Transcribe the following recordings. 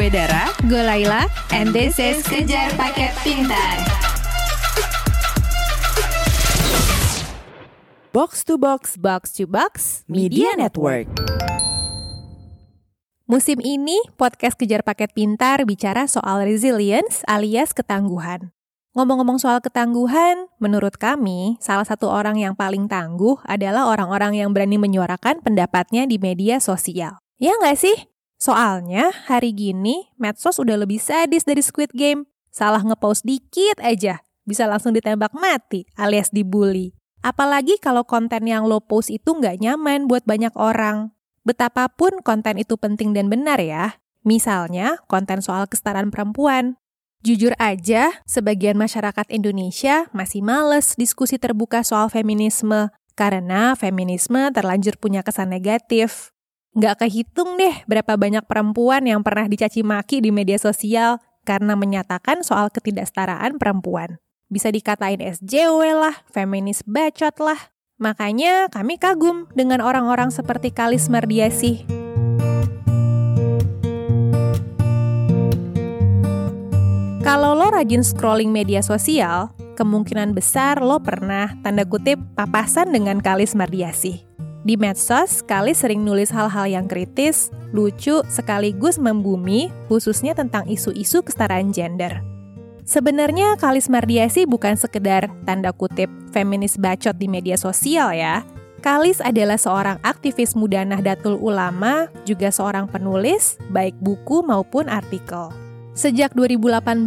Gue Dara, gue Laila, and this is Kejar Paket Pintar. Box to Box, Box to Box, Media Network. Musim ini, podcast Kejar Paket Pintar bicara soal resilience alias ketangguhan. Ngomong-ngomong soal ketangguhan, menurut kami, salah satu orang yang paling tangguh adalah orang-orang yang berani menyuarakan pendapatnya di media sosial. Ya nggak sih? Soalnya hari gini medsos udah lebih sadis dari Squid Game. Salah ngepost dikit aja, bisa langsung ditembak mati alias dibully. Apalagi kalau konten yang lo post itu nggak nyaman buat banyak orang. Betapapun konten itu penting dan benar ya. Misalnya konten soal kesetaraan perempuan. Jujur aja, sebagian masyarakat Indonesia masih males diskusi terbuka soal feminisme karena feminisme terlanjur punya kesan negatif. Nggak kehitung deh berapa banyak perempuan yang pernah dicaci maki di media sosial karena menyatakan soal ketidaksetaraan perempuan. Bisa dikatain SJW lah, feminis bacot lah. Makanya kami kagum dengan orang-orang seperti Kalis Mardiasih. Kalau lo rajin scrolling media sosial, kemungkinan besar lo pernah tanda kutip papasan dengan Kalis Mardiasih. Di medsos, Kali sering nulis hal-hal yang kritis, lucu, sekaligus membumi, khususnya tentang isu-isu kesetaraan gender. Sebenarnya Kalis Mardiasi bukan sekedar tanda kutip feminis bacot di media sosial ya. Kalis adalah seorang aktivis muda Nahdlatul Ulama, juga seorang penulis, baik buku maupun artikel. Sejak 2018,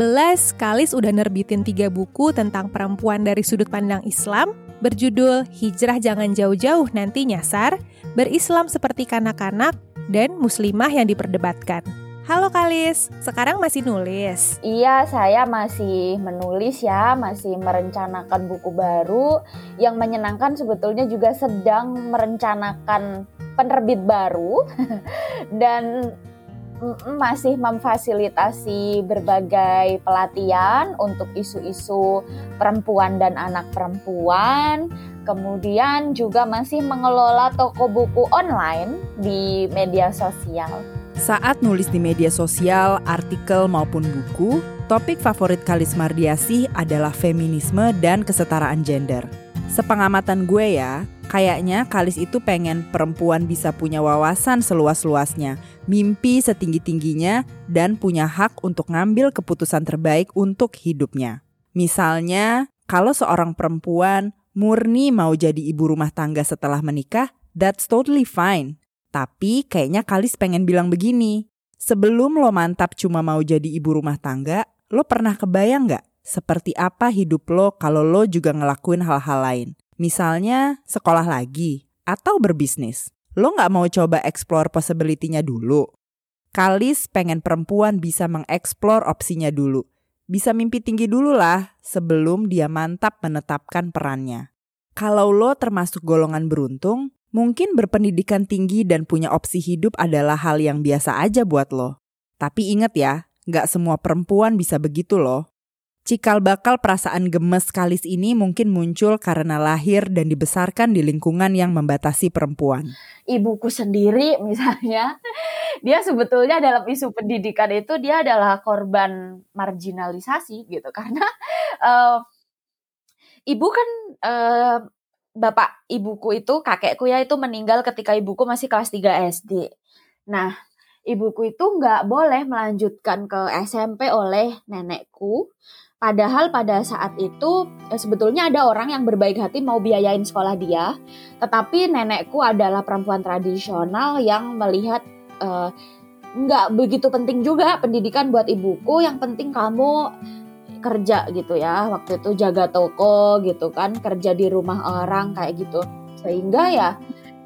Kalis udah nerbitin tiga buku tentang perempuan dari sudut pandang Islam, berjudul Hijrah Jangan Jauh-Jauh Nanti Nyasar, Berislam Seperti Kanak-Kanak, dan Muslimah yang diperdebatkan. Halo Kalis, sekarang masih nulis? Iya, saya masih menulis ya, masih merencanakan buku baru. Yang menyenangkan sebetulnya juga sedang merencanakan penerbit baru dan masih memfasilitasi berbagai pelatihan untuk isu-isu perempuan dan anak perempuan. Kemudian juga masih mengelola toko buku online di media sosial. Saat nulis di media sosial, artikel maupun buku, topik favorit Kalis Mardiasih adalah feminisme dan kesetaraan gender. Sepengamatan gue ya, kayaknya Kalis itu pengen perempuan bisa punya wawasan seluas-luasnya, mimpi setinggi-tingginya, dan punya hak untuk ngambil keputusan terbaik untuk hidupnya. Misalnya, kalau seorang perempuan murni mau jadi ibu rumah tangga setelah menikah, that's totally fine. Tapi kayaknya Kalis pengen bilang begini, sebelum lo mantap cuma mau jadi ibu rumah tangga, lo pernah kebayang gak seperti apa hidup lo kalau lo juga ngelakuin hal-hal lain? Misalnya sekolah lagi, atau berbisnis lo nggak mau coba explore possibility-nya dulu? Kalis pengen perempuan bisa mengeksplor opsinya dulu. Bisa mimpi tinggi dulu lah sebelum dia mantap menetapkan perannya. Kalau lo termasuk golongan beruntung, mungkin berpendidikan tinggi dan punya opsi hidup adalah hal yang biasa aja buat lo. Tapi inget ya, nggak semua perempuan bisa begitu loh. Cikal bakal perasaan gemes Kalis ini mungkin muncul karena lahir dan dibesarkan di lingkungan yang membatasi perempuan. Ibuku sendiri misalnya, dia sebetulnya dalam isu pendidikan itu dia adalah korban marginalisasi gitu karena uh, ibu kan uh, bapak ibuku itu kakekku ya itu meninggal ketika ibuku masih kelas 3 SD. Nah, ibuku itu nggak boleh melanjutkan ke SMP oleh nenekku Padahal pada saat itu eh, sebetulnya ada orang yang berbaik hati mau biayain sekolah dia, tetapi nenekku adalah perempuan tradisional yang melihat uh, begitu penting juga pendidikan buat ibuku, yang penting kamu kerja gitu ya, waktu itu jaga toko gitu kan, kerja di rumah orang kayak gitu, sehingga ya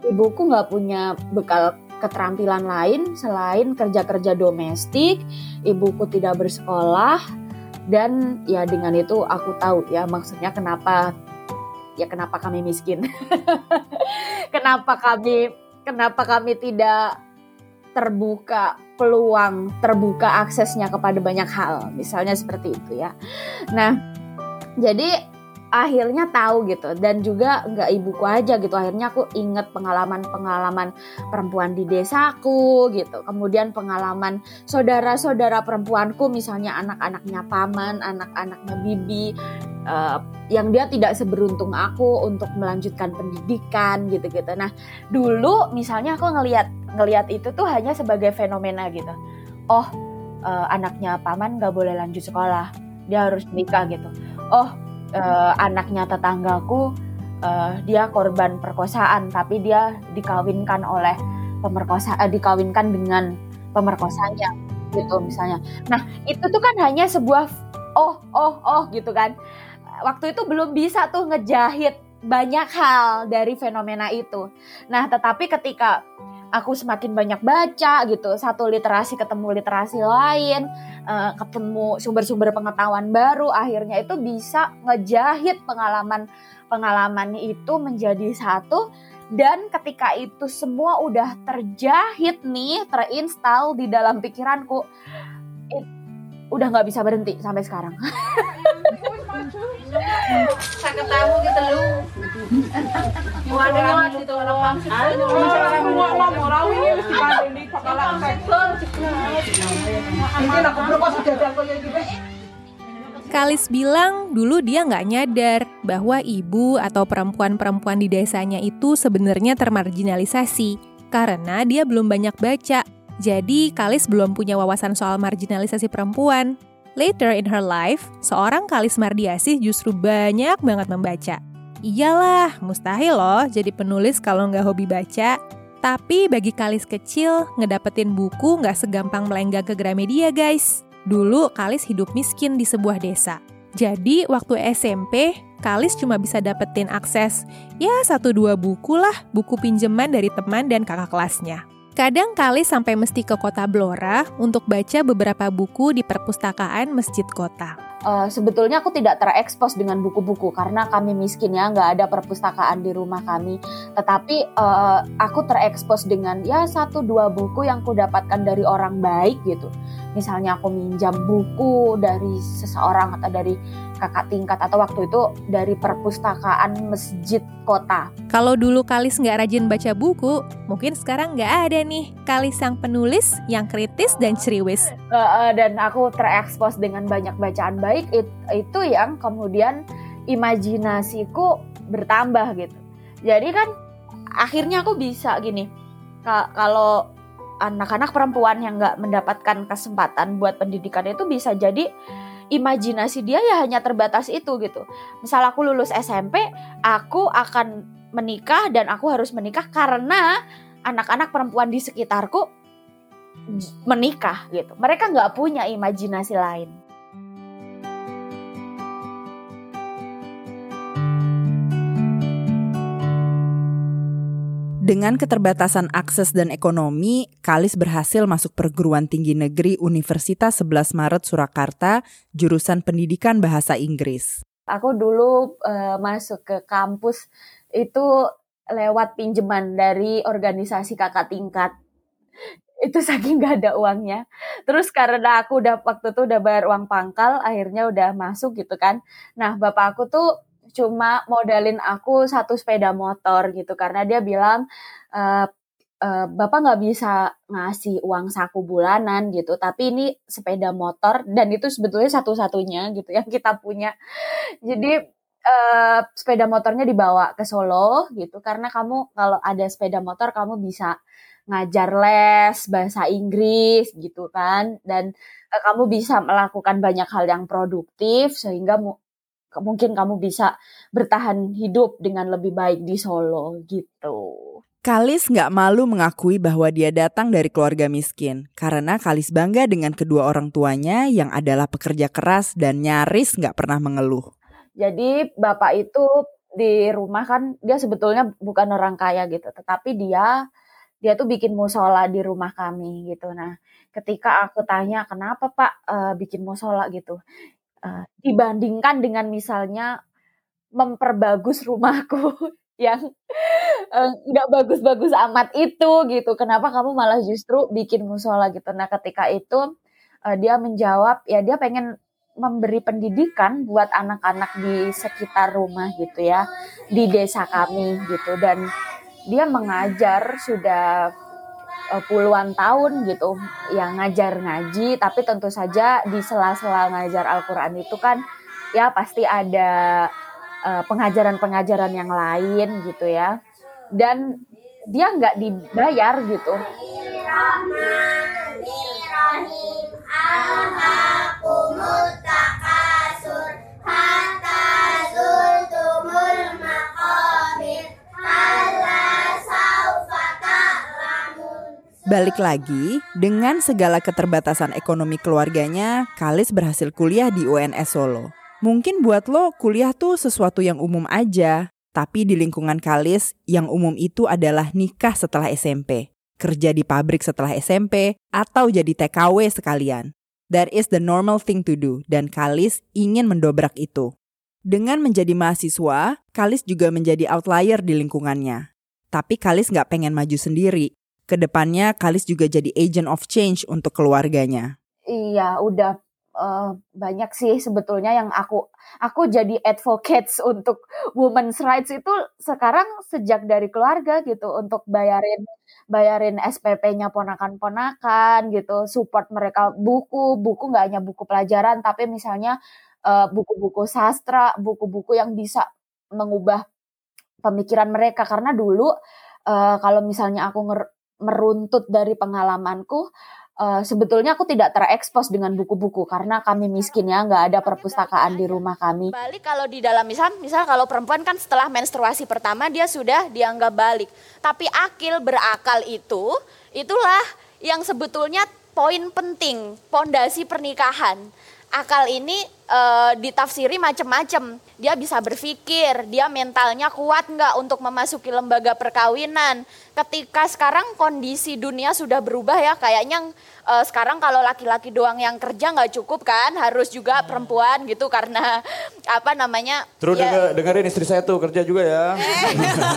ibuku nggak punya bekal keterampilan lain selain kerja-kerja domestik, ibuku tidak bersekolah dan ya dengan itu aku tahu ya maksudnya kenapa ya kenapa kami miskin. Kenapa kami kenapa kami tidak terbuka peluang terbuka aksesnya kepada banyak hal. Misalnya seperti itu ya. Nah jadi akhirnya tahu gitu. Dan juga nggak ibuku aja gitu. Akhirnya aku inget pengalaman-pengalaman perempuan di desaku gitu. Kemudian pengalaman saudara-saudara perempuanku misalnya anak-anaknya paman anak-anaknya bibi uh, yang dia tidak seberuntung aku untuk melanjutkan pendidikan gitu-gitu. Nah dulu misalnya aku ngelihat ngelihat itu tuh hanya sebagai fenomena gitu. Oh uh, anaknya paman nggak boleh lanjut sekolah. Dia harus nikah gitu. Oh uh, anaknya tetanggaku uh, dia korban perkosaan tapi dia dikawinkan oleh pemerkosa uh, dikawinkan dengan pemerkosanya gitu misalnya. Nah, itu tuh kan hanya sebuah oh oh oh gitu kan. Waktu itu belum bisa tuh ngejahit banyak hal dari fenomena itu. Nah, tetapi ketika aku semakin banyak baca gitu satu literasi ketemu literasi lain uh, ketemu sumber-sumber pengetahuan baru akhirnya itu bisa ngejahit pengalaman pengalaman itu menjadi satu dan ketika itu semua udah terjahit nih terinstal di dalam pikiranku it, udah nggak bisa berhenti sampai sekarang sakit tahu gitu lu. Kalis bilang dulu dia nggak nyadar bahwa ibu atau perempuan-perempuan di desanya itu sebenarnya termarginalisasi karena dia belum banyak baca. Jadi Kalis belum punya wawasan soal marginalisasi perempuan. Later in her life, seorang Kalis Mardiasih justru banyak banget membaca. Iyalah, mustahil loh jadi penulis kalau nggak hobi baca. Tapi bagi Kalis kecil, ngedapetin buku nggak segampang melenggang ke Gramedia guys. Dulu Kalis hidup miskin di sebuah desa. Jadi waktu SMP, Kalis cuma bisa dapetin akses ya satu dua buku lah, buku pinjaman dari teman dan kakak kelasnya. Kadang Kalis sampai mesti ke kota Blora untuk baca beberapa buku di perpustakaan masjid kota. Uh, sebetulnya aku tidak terekspos dengan buku-buku karena kami miskin ya nggak ada perpustakaan di rumah kami. Tetapi uh, aku terekspos dengan ya satu dua buku yang aku dapatkan dari orang baik gitu misalnya aku minjam buku dari seseorang atau dari kakak tingkat atau waktu itu dari perpustakaan masjid kota. Kalau dulu Kalis nggak rajin baca buku, mungkin sekarang nggak ada nih Kalis yang penulis yang kritis dan ceriwis. Uh, uh, dan aku terekspos dengan banyak bacaan baik it, itu yang kemudian imajinasiku bertambah gitu. Jadi kan akhirnya aku bisa gini. Kalau anak-anak perempuan yang nggak mendapatkan kesempatan buat pendidikan itu bisa jadi imajinasi dia ya hanya terbatas itu gitu. Misal aku lulus SMP, aku akan menikah dan aku harus menikah karena anak-anak perempuan di sekitarku menikah gitu. Mereka nggak punya imajinasi lain. Dengan keterbatasan akses dan ekonomi, Kalis berhasil masuk perguruan tinggi negeri Universitas 11 Maret Surakarta, jurusan pendidikan bahasa Inggris. Aku dulu uh, masuk ke kampus itu lewat pinjaman dari organisasi kakak tingkat. Itu saking gak ada uangnya. Terus karena aku udah waktu itu udah bayar uang pangkal, akhirnya udah masuk gitu kan. Nah, bapak aku tuh cuma modalin aku satu sepeda motor gitu karena dia bilang e, uh, bapak nggak bisa ngasih uang saku bulanan gitu. Tapi ini sepeda motor dan itu sebetulnya satu-satunya gitu yang kita punya. Jadi uh, sepeda motornya dibawa ke Solo gitu karena kamu kalau ada sepeda motor kamu bisa ngajar les bahasa Inggris gitu kan. Dan kamu bisa melakukan banyak hal yang produktif sehingga mungkin kamu bisa bertahan hidup dengan lebih baik di Solo gitu. Kalis nggak malu mengakui bahwa dia datang dari keluarga miskin karena Kalis bangga dengan kedua orang tuanya yang adalah pekerja keras dan nyaris nggak pernah mengeluh. Jadi bapak itu di rumah kan dia sebetulnya bukan orang kaya gitu, tetapi dia dia tuh bikin musola di rumah kami gitu. Nah, ketika aku tanya kenapa Pak uh, bikin musola gitu, uh, dibandingkan dengan misalnya memperbagus rumahku yang eh, nggak bagus-bagus amat itu gitu. Kenapa kamu malah justru bikin musola gitu? Nah ketika itu uh, dia menjawab ya dia pengen memberi pendidikan buat anak-anak di sekitar rumah gitu ya di desa kami gitu dan dia mengajar sudah uh, puluhan tahun gitu yang ngajar ngaji tapi tentu saja di sela-sela ngajar Al-Qur'an itu kan ya pasti ada uh, pengajaran-pengajaran yang lain gitu ya. Dan dia nggak dibayar gitu Balik lagi, dengan segala keterbatasan ekonomi keluarganya, Kalis berhasil kuliah di UNS Solo. Mungkin buat lo kuliah tuh sesuatu yang umum aja, tapi di lingkungan Kalis yang umum itu adalah nikah setelah SMP, kerja di pabrik setelah SMP, atau jadi TKW sekalian. That is the normal thing to do, dan Kalis ingin mendobrak itu. Dengan menjadi mahasiswa, Kalis juga menjadi outlier di lingkungannya. Tapi Kalis nggak pengen maju sendiri, ke depannya Kalis juga jadi agent of change untuk keluarganya. Iya, udah uh, banyak sih sebetulnya yang aku aku jadi advocates untuk women's rights itu sekarang sejak dari keluarga gitu untuk bayarin bayarin SPP-nya ponakan-ponakan gitu, support mereka buku, buku nggak hanya buku pelajaran tapi misalnya uh, buku-buku sastra, buku-buku yang bisa mengubah pemikiran mereka karena dulu uh, kalau misalnya aku meruntut dari pengalamanku, uh, sebetulnya aku tidak terekspos dengan buku-buku karena kami miskin ya, nggak ada perpustakaan di rumah kami. Balik kalau di dalam misal, misal kalau perempuan kan setelah menstruasi pertama dia sudah dianggap balik. Tapi akil berakal itu, itulah yang sebetulnya poin penting, pondasi pernikahan. Akal ini e, ditafsiri macam-macam. Dia bisa berpikir, dia mentalnya kuat nggak untuk memasuki lembaga perkawinan ketika sekarang kondisi dunia sudah berubah ya kayaknya uh, sekarang kalau laki-laki doang yang kerja nggak cukup kan harus juga hmm. perempuan gitu karena apa namanya terus ya. denger, dengerin istri saya tuh kerja juga ya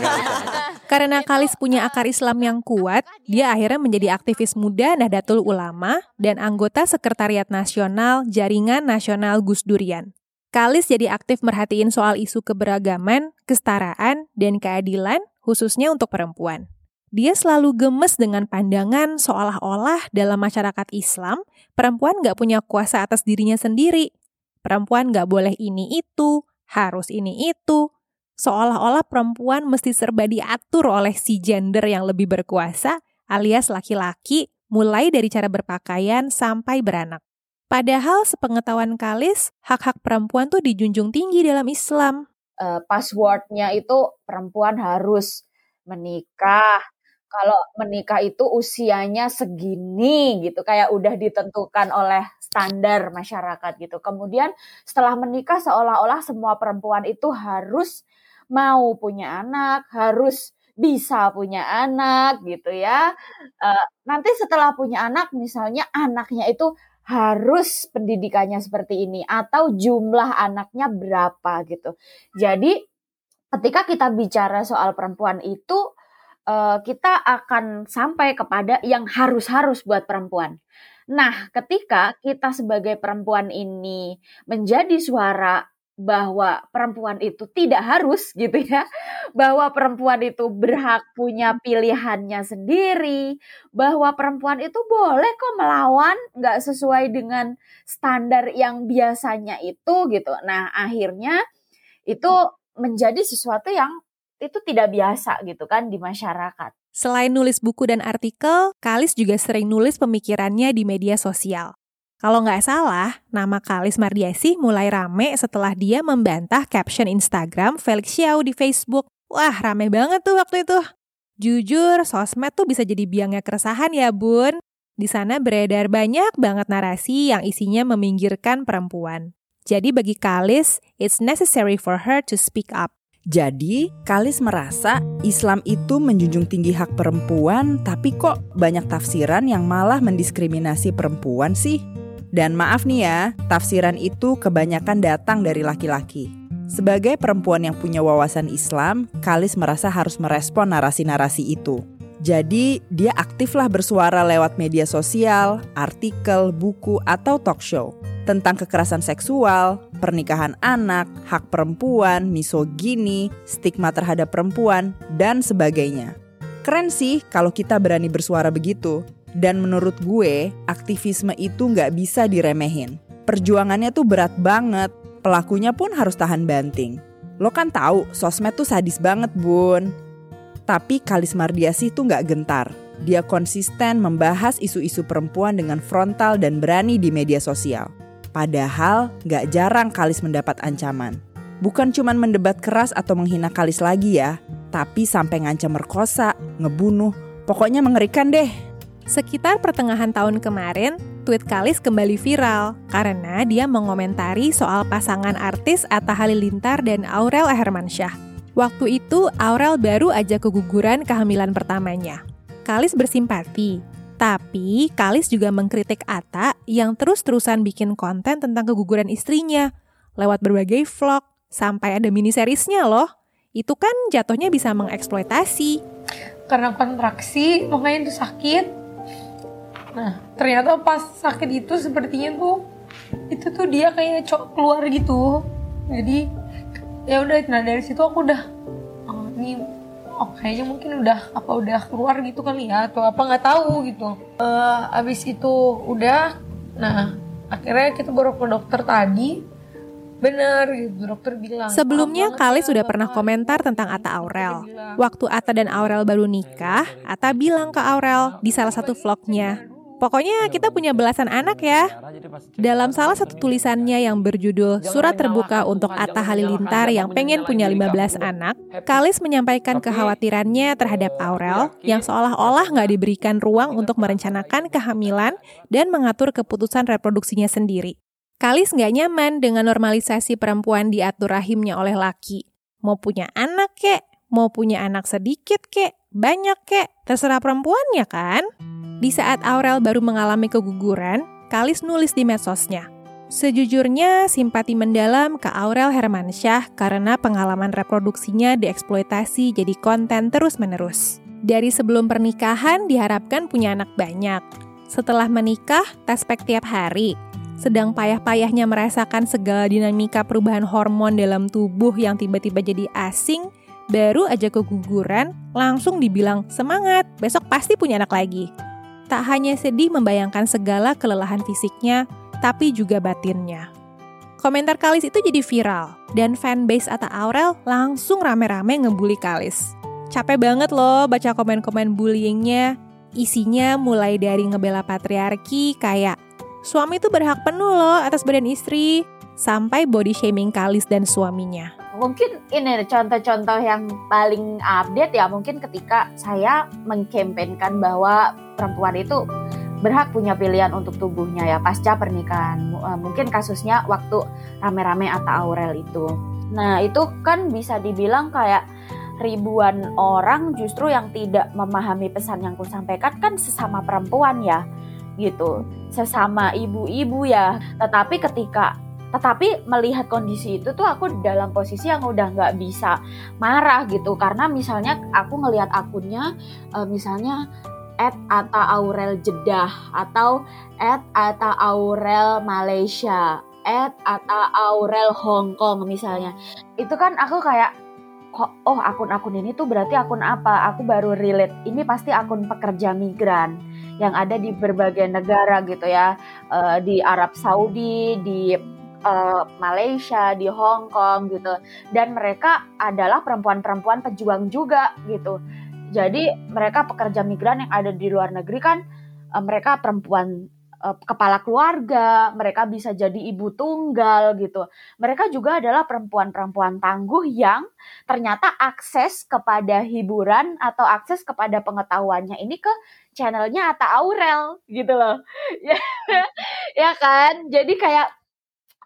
karena Kalis punya akar Islam yang kuat dia akhirnya menjadi aktivis muda Nahdlatul Ulama dan anggota Sekretariat Nasional Jaringan Nasional Gus Durian Kalis jadi aktif merhatiin soal isu keberagaman, kesetaraan, dan keadilan khususnya untuk perempuan dia selalu gemes dengan pandangan seolah-olah dalam masyarakat Islam, perempuan nggak punya kuasa atas dirinya sendiri. Perempuan nggak boleh ini itu, harus ini itu. Seolah-olah perempuan mesti serba diatur oleh si gender yang lebih berkuasa, alias laki-laki, mulai dari cara berpakaian sampai beranak. Padahal sepengetahuan Kalis, hak-hak perempuan tuh dijunjung tinggi dalam Islam. Uh, passwordnya itu perempuan harus menikah, kalau menikah itu usianya segini gitu kayak udah ditentukan oleh standar masyarakat gitu. Kemudian setelah menikah seolah-olah semua perempuan itu harus mau punya anak, harus bisa punya anak gitu ya. Uh, nanti setelah punya anak misalnya anaknya itu harus pendidikannya seperti ini atau jumlah anaknya berapa gitu. Jadi ketika kita bicara soal perempuan itu uh, kita akan sampai kepada yang harus-harus buat perempuan. Nah, ketika kita sebagai perempuan ini menjadi suara bahwa perempuan itu tidak harus gitu ya, bahwa perempuan itu berhak punya pilihannya sendiri, bahwa perempuan itu boleh kok melawan nggak sesuai dengan standar yang biasanya itu gitu. Nah akhirnya itu menjadi sesuatu yang itu tidak biasa gitu kan di masyarakat. Selain nulis buku dan artikel, Kalis juga sering nulis pemikirannya di media sosial. Kalau nggak salah, nama Kalis Mardiasi mulai rame setelah dia membantah caption Instagram Felix Xiao di Facebook. Wah, rame banget tuh waktu itu. Jujur, sosmed tuh bisa jadi biangnya keresahan ya, Bun. Di sana beredar banyak banget narasi yang isinya meminggirkan perempuan. Jadi bagi Kalis, it's necessary for her to speak up. Jadi, Kalis merasa Islam itu menjunjung tinggi hak perempuan, tapi kok banyak tafsiran yang malah mendiskriminasi perempuan sih? Dan maaf nih ya, tafsiran itu kebanyakan datang dari laki-laki. Sebagai perempuan yang punya wawasan Islam, Kalis merasa harus merespon narasi-narasi itu. Jadi, dia aktiflah bersuara lewat media sosial, artikel, buku, atau talk show. tentang kekerasan seksual, pernikahan anak, hak perempuan, misogini, stigma terhadap perempuan, dan sebagainya. Keren sih kalau kita berani bersuara begitu. Dan menurut gue, aktivisme itu nggak bisa diremehin. Perjuangannya tuh berat banget, pelakunya pun harus tahan banting. Lo kan tahu, sosmed tuh sadis banget, Bun. Tapi Kalis Mardiasih tuh nggak gentar. Dia konsisten membahas isu-isu perempuan dengan frontal dan berani di media sosial. Padahal nggak jarang Kalis mendapat ancaman. Bukan cuman mendebat keras atau menghina Kalis lagi ya, tapi sampai ngancam merkosa, ngebunuh, pokoknya mengerikan deh. Sekitar pertengahan tahun kemarin, tweet Kalis kembali viral karena dia mengomentari soal pasangan artis Atta Halilintar dan Aurel Hermansyah. Waktu itu Aurel baru aja keguguran kehamilan pertamanya. Kalis bersimpati, tapi Kalis juga mengkritik Atta yang terus-terusan bikin konten tentang keguguran istrinya lewat berbagai vlog sampai ada mini seriesnya loh. Itu kan jatuhnya bisa mengeksploitasi. Karena kontraksi, makanya itu sakit. Nah, ternyata pas sakit itu sepertinya tuh itu tuh dia kayak cok keluar gitu. Jadi ya udah nah dari situ aku udah oh, ini oh kayaknya mungkin udah apa udah keluar gitu kali ya atau apa nggak tahu gitu. Uh, abis itu udah nah akhirnya kita baru ke dokter tadi Bener gitu, dokter bilang. Sebelumnya "Maaf Kali banget sudah ya, pernah Bapak." komentar tentang dokter Aurel. Waktu Atta dan Aurel baru nikah, Atta bilang ke Aurel di salah satu vlognya, Pokoknya kita punya belasan anak ya. Dalam salah satu tulisannya yang berjudul Surat Terbuka untuk Atta Halilintar yang pengen punya 15 anak, Kalis menyampaikan kekhawatirannya terhadap Aurel yang seolah-olah nggak diberikan ruang untuk merencanakan kehamilan dan mengatur keputusan reproduksinya sendiri. Kalis nggak nyaman dengan normalisasi perempuan diatur rahimnya oleh laki. Mau punya anak kek, mau punya anak sedikit kek, banyak kek, terserah perempuannya kan? Di saat Aurel baru mengalami keguguran, Kalis nulis di medsosnya. Sejujurnya, simpati mendalam ke Aurel Hermansyah karena pengalaman reproduksinya dieksploitasi jadi konten terus-menerus. Dari sebelum pernikahan diharapkan punya anak banyak. Setelah menikah, tes pack tiap hari. Sedang payah-payahnya merasakan segala dinamika perubahan hormon dalam tubuh yang tiba-tiba jadi asing, baru aja keguguran, langsung dibilang semangat, besok pasti punya anak lagi. Tak hanya sedih membayangkan segala kelelahan fisiknya, tapi juga batinnya. Komentar Kalis itu jadi viral, dan fanbase Atta Aurel langsung rame-rame ngebully Kalis. Capek banget loh baca komen-komen bullyingnya. Isinya mulai dari ngebela patriarki kayak suami itu berhak penuh loh atas badan istri, sampai body shaming Kalis dan suaminya. Mungkin ini contoh-contoh yang paling update ya. Mungkin ketika saya mengkampanyekan bahwa perempuan itu berhak punya pilihan untuk tubuhnya ya pasca pernikahan. Eh, mungkin kasusnya waktu rame-rame Atta Aurel itu. Nah itu kan bisa dibilang kayak ribuan orang justru yang tidak memahami pesan yang kusampaikan kan sesama perempuan ya gitu. Sesama ibu-ibu ya. Tetapi ketika tetapi melihat kondisi itu tuh aku dalam posisi yang udah nggak bisa marah gitu. Karena misalnya aku ngelihat akunnya eh, misalnya at Ata Aurel Jeddah atau at Ata Aurel Malaysia at Ata Aurel Hong Kong misalnya. Itu kan aku kayak kok oh akun-akun ini tuh berarti akun apa? Aku baru relate. Ini pasti akun pekerja migran yang ada di berbagai negara gitu ya. Eh, di Arab Saudi di eh, Malaysia, di Hong Kong gitu. Dan mereka adalah perempuan-perempuan pejuang juga gitu. Jadi mereka pekerja migran yang ada di luar negeri kan eh, mereka perempuan eh, kepala keluarga, mereka bisa jadi ibu tunggal gitu. Mereka juga adalah perempuan-perempuan tangguh yang ternyata akses kepada hiburan atau akses kepada pengetahuannya ini ke channelnya Atta Aurel gitu loh. Ya kan? Jadi kayak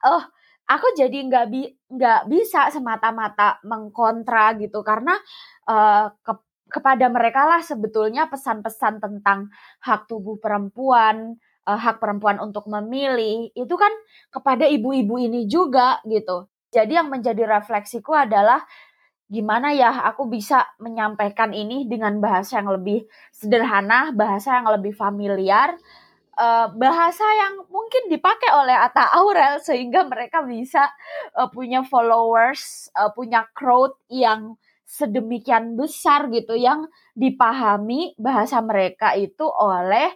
oh aku jadi nggak bi nggak bisa semata-mata mengkontra gitu. Karena eh, ke- kepada mereka lah sebetulnya pesan-pesan tentang hak tubuh perempuan eh, hak perempuan untuk memilih itu kan kepada ibu-ibu ini juga gitu. Jadi yang menjadi refleksiku adalah gimana ya aku bisa menyampaikan ini dengan bahasa yang lebih sederhana bahasa yang lebih familiar uh, bahasa yang mungkin dipakai oleh Atta Aurel sehingga mereka bisa uh, punya followers, uh, punya crowd yang sedemikian besar gitu yang dipahami bahasa mereka itu oleh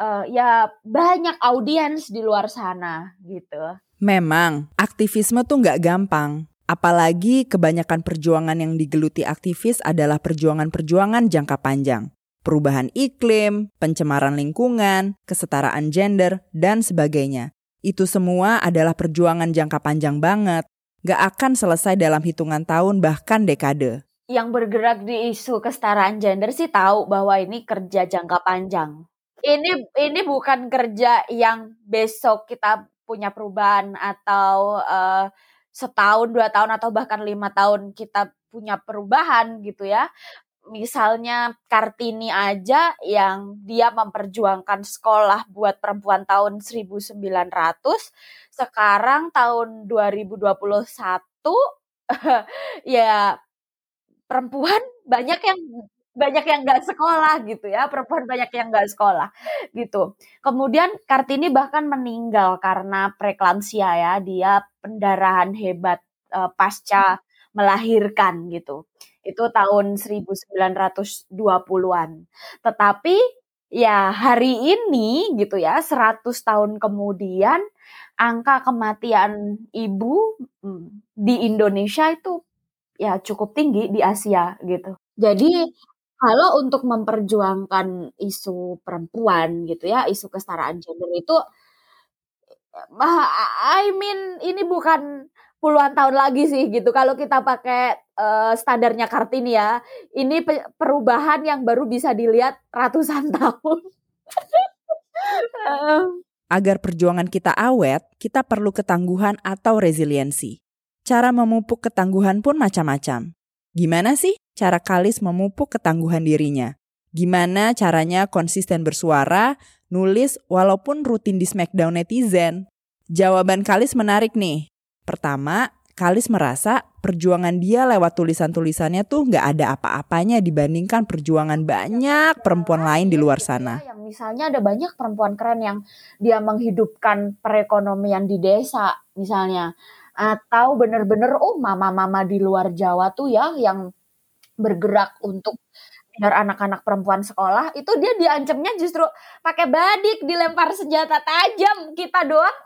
uh, ya banyak audiens di luar sana gitu. Memang aktivisme tuh nggak gampang. Apalagi kebanyakan perjuangan yang digeluti aktivis adalah perjuangan-perjuangan jangka panjang. Perubahan iklim, pencemaran lingkungan, kesetaraan gender, dan sebagainya. Itu semua adalah perjuangan jangka panjang banget. Gak akan selesai dalam hitungan tahun bahkan dekade. Yang bergerak di isu kesetaraan gender sih tahu bahwa ini kerja jangka panjang. Ini ini bukan kerja yang besok kita punya perubahan atau uh, setahun dua tahun atau bahkan lima tahun kita punya perubahan gitu ya misalnya Kartini aja yang dia memperjuangkan sekolah buat perempuan tahun 1900 sekarang tahun 2021 ya perempuan banyak yang banyak yang nggak sekolah gitu ya perempuan banyak yang nggak sekolah gitu. Kemudian kartini bahkan meninggal karena preeklamsia ya dia pendarahan hebat uh, pasca melahirkan gitu itu tahun 1920-an tetapi ya hari ini gitu ya 100 tahun kemudian angka kematian ibu mm, di Indonesia itu ya cukup tinggi di Asia gitu. Jadi kalau untuk memperjuangkan isu perempuan gitu ya, isu kesetaraan gender itu I mean ini bukan puluhan tahun lagi sih gitu. Kalau kita pakai uh, standarnya Kartini ya, ini perubahan yang baru bisa dilihat ratusan tahun. Agar perjuangan kita awet, kita perlu ketangguhan atau resiliensi. Cara memupuk ketangguhan pun macam-macam. Gimana sih cara Kalis memupuk ketangguhan dirinya? Gimana caranya konsisten bersuara, nulis walaupun rutin di smackdown netizen? Jawaban Kalis menarik nih. Pertama, Kalis merasa perjuangan dia lewat tulisan-tulisannya tuh nggak ada apa-apanya dibandingkan perjuangan banyak perempuan lain di luar sana. Yang misalnya ada banyak perempuan keren yang dia menghidupkan perekonomian di desa misalnya atau bener-bener oh mama-mama di luar Jawa tuh ya yang bergerak untuk biar anak-anak perempuan sekolah itu dia diancamnya justru pakai badik dilempar senjata tajam kita doang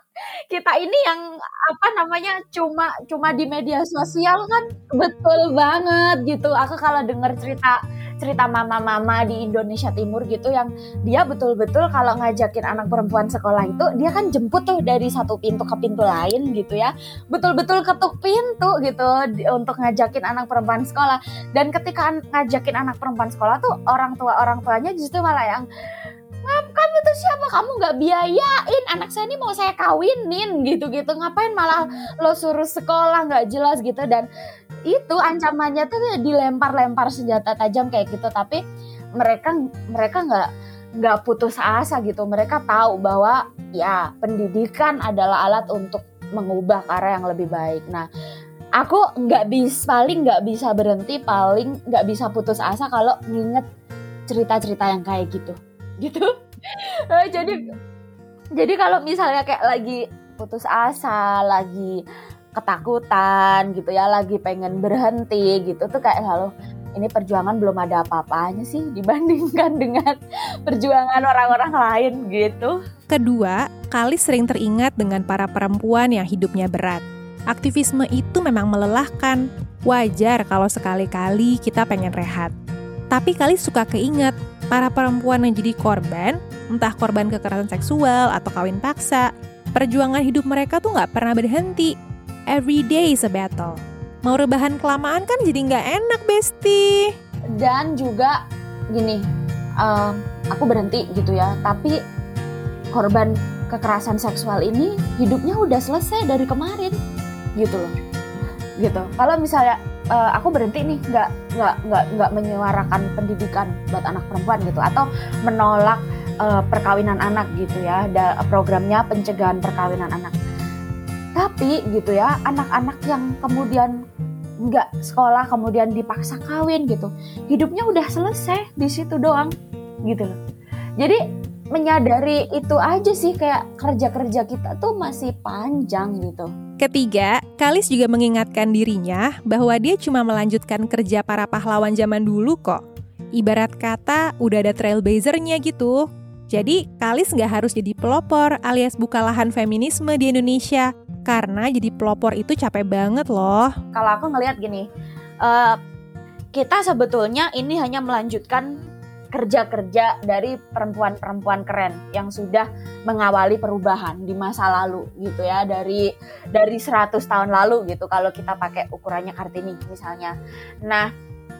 kita ini yang apa namanya cuma cuma di media sosial kan? Betul banget gitu. Aku kalau dengar cerita cerita mama-mama di Indonesia Timur gitu yang dia betul-betul kalau ngajakin anak perempuan sekolah itu dia kan jemput tuh dari satu pintu ke pintu lain gitu ya. Betul-betul ketuk pintu gitu untuk ngajakin anak perempuan sekolah. Dan ketika ngajakin anak perempuan sekolah tuh orang tua orang tuanya justru malah yang kamu tuh siapa? Kamu nggak biayain. Anak saya ini mau saya kawinin gitu gitu ngapain malah lo suruh sekolah? Nggak jelas gitu. Dan itu ancamannya tuh dilempar-lempar senjata tajam kayak gitu. Tapi mereka mereka nggak nggak putus asa gitu. Mereka tahu bahwa ya pendidikan adalah alat untuk mengubah ke arah yang lebih baik. Nah aku nggak bisa paling nggak bisa berhenti paling nggak bisa putus asa kalau nginget cerita-cerita yang kayak gitu gitu eh, jadi jadi kalau misalnya kayak lagi putus asa lagi ketakutan gitu ya lagi pengen berhenti gitu tuh kayak lalu ini perjuangan belum ada apa-apanya sih dibandingkan dengan perjuangan orang-orang lain gitu. Kedua, Kali sering teringat dengan para perempuan yang hidupnya berat. Aktivisme itu memang melelahkan. Wajar kalau sekali-kali kita pengen rehat. Tapi Kali suka keinget para perempuan yang jadi korban, entah korban kekerasan seksual atau kawin paksa, perjuangan hidup mereka tuh nggak pernah berhenti every day is a battle. Mau rebahan kelamaan kan jadi nggak enak, Besti. Dan juga gini, uh, aku berhenti gitu ya, tapi korban kekerasan seksual ini hidupnya udah selesai dari kemarin, gitu loh. Gitu. Kalau misalnya uh, aku berhenti nih, nggak nggak nggak nggak menyuarakan pendidikan buat anak perempuan gitu, atau menolak uh, perkawinan anak gitu ya, ada programnya pencegahan perkawinan anak tapi gitu ya anak-anak yang kemudian nggak sekolah kemudian dipaksa kawin gitu hidupnya udah selesai di situ doang gitu loh jadi menyadari itu aja sih kayak kerja-kerja kita tuh masih panjang gitu. Ketiga, Kalis juga mengingatkan dirinya bahwa dia cuma melanjutkan kerja para pahlawan zaman dulu kok. Ibarat kata udah ada trailblazernya gitu. Jadi, Kalis nggak harus jadi pelopor alias buka lahan feminisme di Indonesia. Karena jadi pelopor itu capek banget loh. Kalau aku ngelihat gini, uh, kita sebetulnya ini hanya melanjutkan kerja-kerja dari perempuan-perempuan keren yang sudah mengawali perubahan di masa lalu gitu ya dari dari 100 tahun lalu gitu kalau kita pakai ukurannya Kartini misalnya. Nah,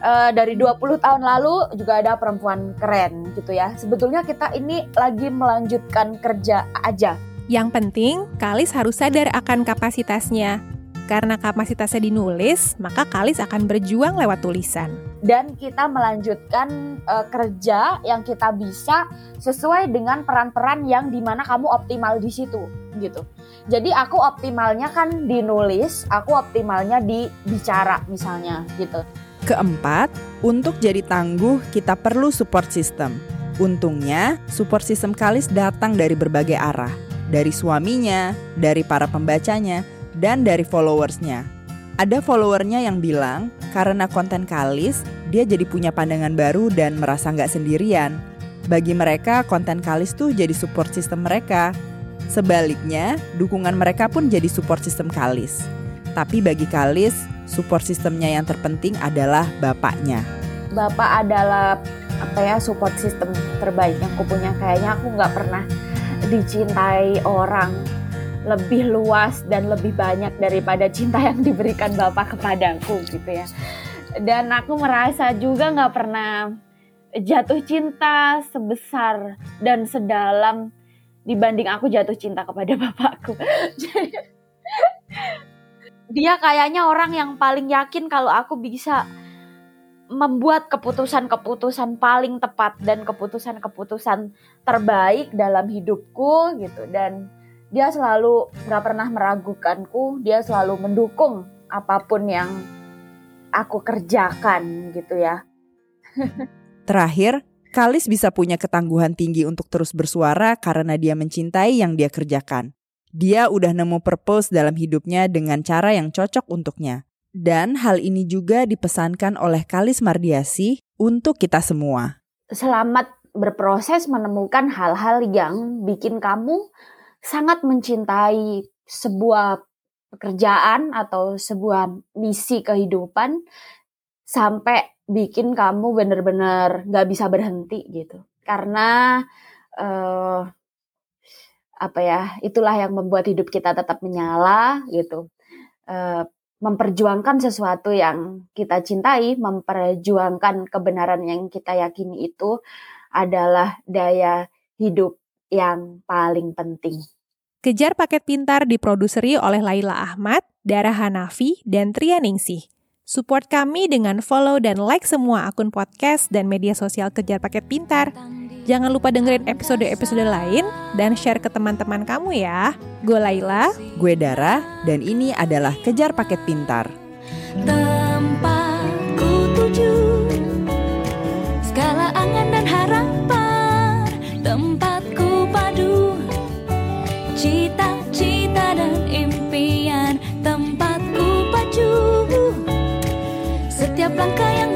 e, dari 20 tahun lalu juga ada perempuan keren gitu ya. Sebetulnya kita ini lagi melanjutkan kerja aja. Yang penting, Kalis harus sadar akan kapasitasnya. Karena kapasitasnya dinulis, maka Kalis akan berjuang lewat tulisan dan kita melanjutkan uh, kerja yang kita bisa sesuai dengan peran-peran yang di mana kamu optimal di situ gitu. Jadi aku optimalnya kan di nulis, aku optimalnya di bicara misalnya gitu. Keempat, untuk jadi tangguh kita perlu support system. Untungnya, support system Kalis datang dari berbagai arah. Dari suaminya, dari para pembacanya, dan dari followersnya. Ada followernya yang bilang karena konten Kalis, dia jadi punya pandangan baru dan merasa nggak sendirian. Bagi mereka, konten Kalis tuh jadi support system mereka. Sebaliknya, dukungan mereka pun jadi support system Kalis. Tapi bagi Kalis, support sistemnya yang terpenting adalah bapaknya. Bapak adalah apa ya support system terbaik yang aku punya. Kayaknya aku nggak pernah dicintai orang lebih luas dan lebih banyak daripada cinta yang diberikan Bapak kepadaku gitu ya. Dan aku merasa juga nggak pernah jatuh cinta sebesar dan sedalam dibanding aku jatuh cinta kepada bapakku. Dia kayaknya orang yang paling yakin kalau aku bisa membuat keputusan-keputusan paling tepat dan keputusan-keputusan terbaik dalam hidupku gitu dan dia selalu nggak pernah meragukanku dia selalu mendukung apa pun yang aku kerjakan gitu ya terakhir Kalis bisa punya ketangguhan tinggi untuk terus bersuara karena dia mencintai yang dia kerjakan. Dia udah nemu purpose dalam hidupnya dengan cara yang cocok untuknya. Dan hal ini juga dipesankan oleh Kalis Mardiasi untuk kita semua. Selamat berproses menemukan hal-hal yang bikin kamu sangat mencintai sebuah pekerjaan atau sebuah misi kehidupan sampai bikin kamu bener-bener gak bisa berhenti gitu. Karena uh, apa ya itulah yang membuat hidup kita tetap menyala gitu. Uh, memperjuangkan sesuatu yang kita cintai memperjuangkan kebenaran yang kita yakini itu adalah daya hidup yang paling penting. Kejar Paket Pintar diproduseri oleh Laila Ahmad, Dara Hanafi, dan Tria Ningsih. Support kami dengan follow dan like semua akun podcast dan media sosial Kejar Paket Pintar. Jangan lupa dengerin episode-episode lain dan share ke teman-teman kamu ya. Gue Laila, gue Dara, dan ini adalah Kejar Paket Pintar. 让太阳。